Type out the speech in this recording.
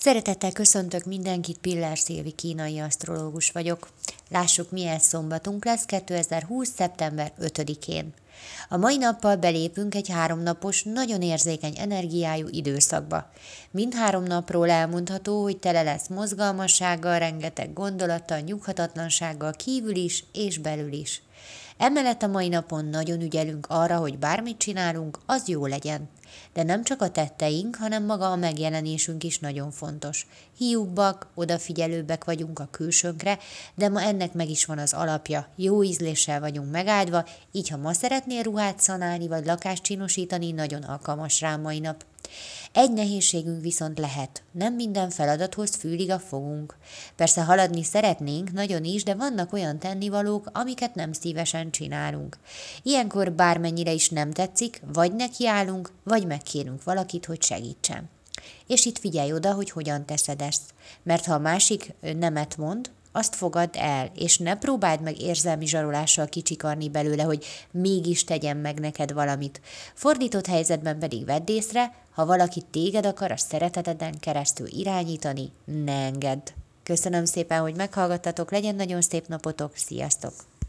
Szeretettel köszöntök mindenkit, Piller Szilvi kínai asztrológus vagyok. Lássuk, milyen szombatunk lesz 2020. szeptember 5-én. A mai nappal belépünk egy háromnapos, nagyon érzékeny energiájú időszakba. Mind három napról elmondható, hogy tele lesz mozgalmassággal, rengeteg gondolattal, nyughatatlansággal kívül is és belül is. Emellett a mai napon nagyon ügyelünk arra, hogy bármit csinálunk, az jó legyen. De nem csak a tetteink, hanem maga a megjelenésünk is nagyon fontos. Hiúbbak, odafigyelőbbek vagyunk a külsőnkre, de ma ennek meg is van az alapja. Jó ízléssel vagyunk megáldva, így ha ma szeretnél ruhát szanálni vagy lakást csinosítani, nagyon alkalmas rá mai nap. Egy nehézségünk viszont lehet, nem minden feladathoz fűlik a fogunk. Persze haladni szeretnénk, nagyon is, de vannak olyan tennivalók, amiket nem szívesen csinálunk. Ilyenkor bármennyire is nem tetszik, vagy nekiállunk, vagy megkérünk valakit, hogy segítsen. És itt figyelj oda, hogy hogyan teszed ezt. Mert ha a másik nemet mond, azt fogadd el, és ne próbáld meg érzelmi zsarolással kicsikarni belőle, hogy mégis tegyen meg neked valamit. Fordított helyzetben pedig vedd észre, ha valaki téged akar a szereteteden keresztül irányítani, ne engedd. Köszönöm szépen, hogy meghallgattatok, legyen nagyon szép napotok, sziasztok!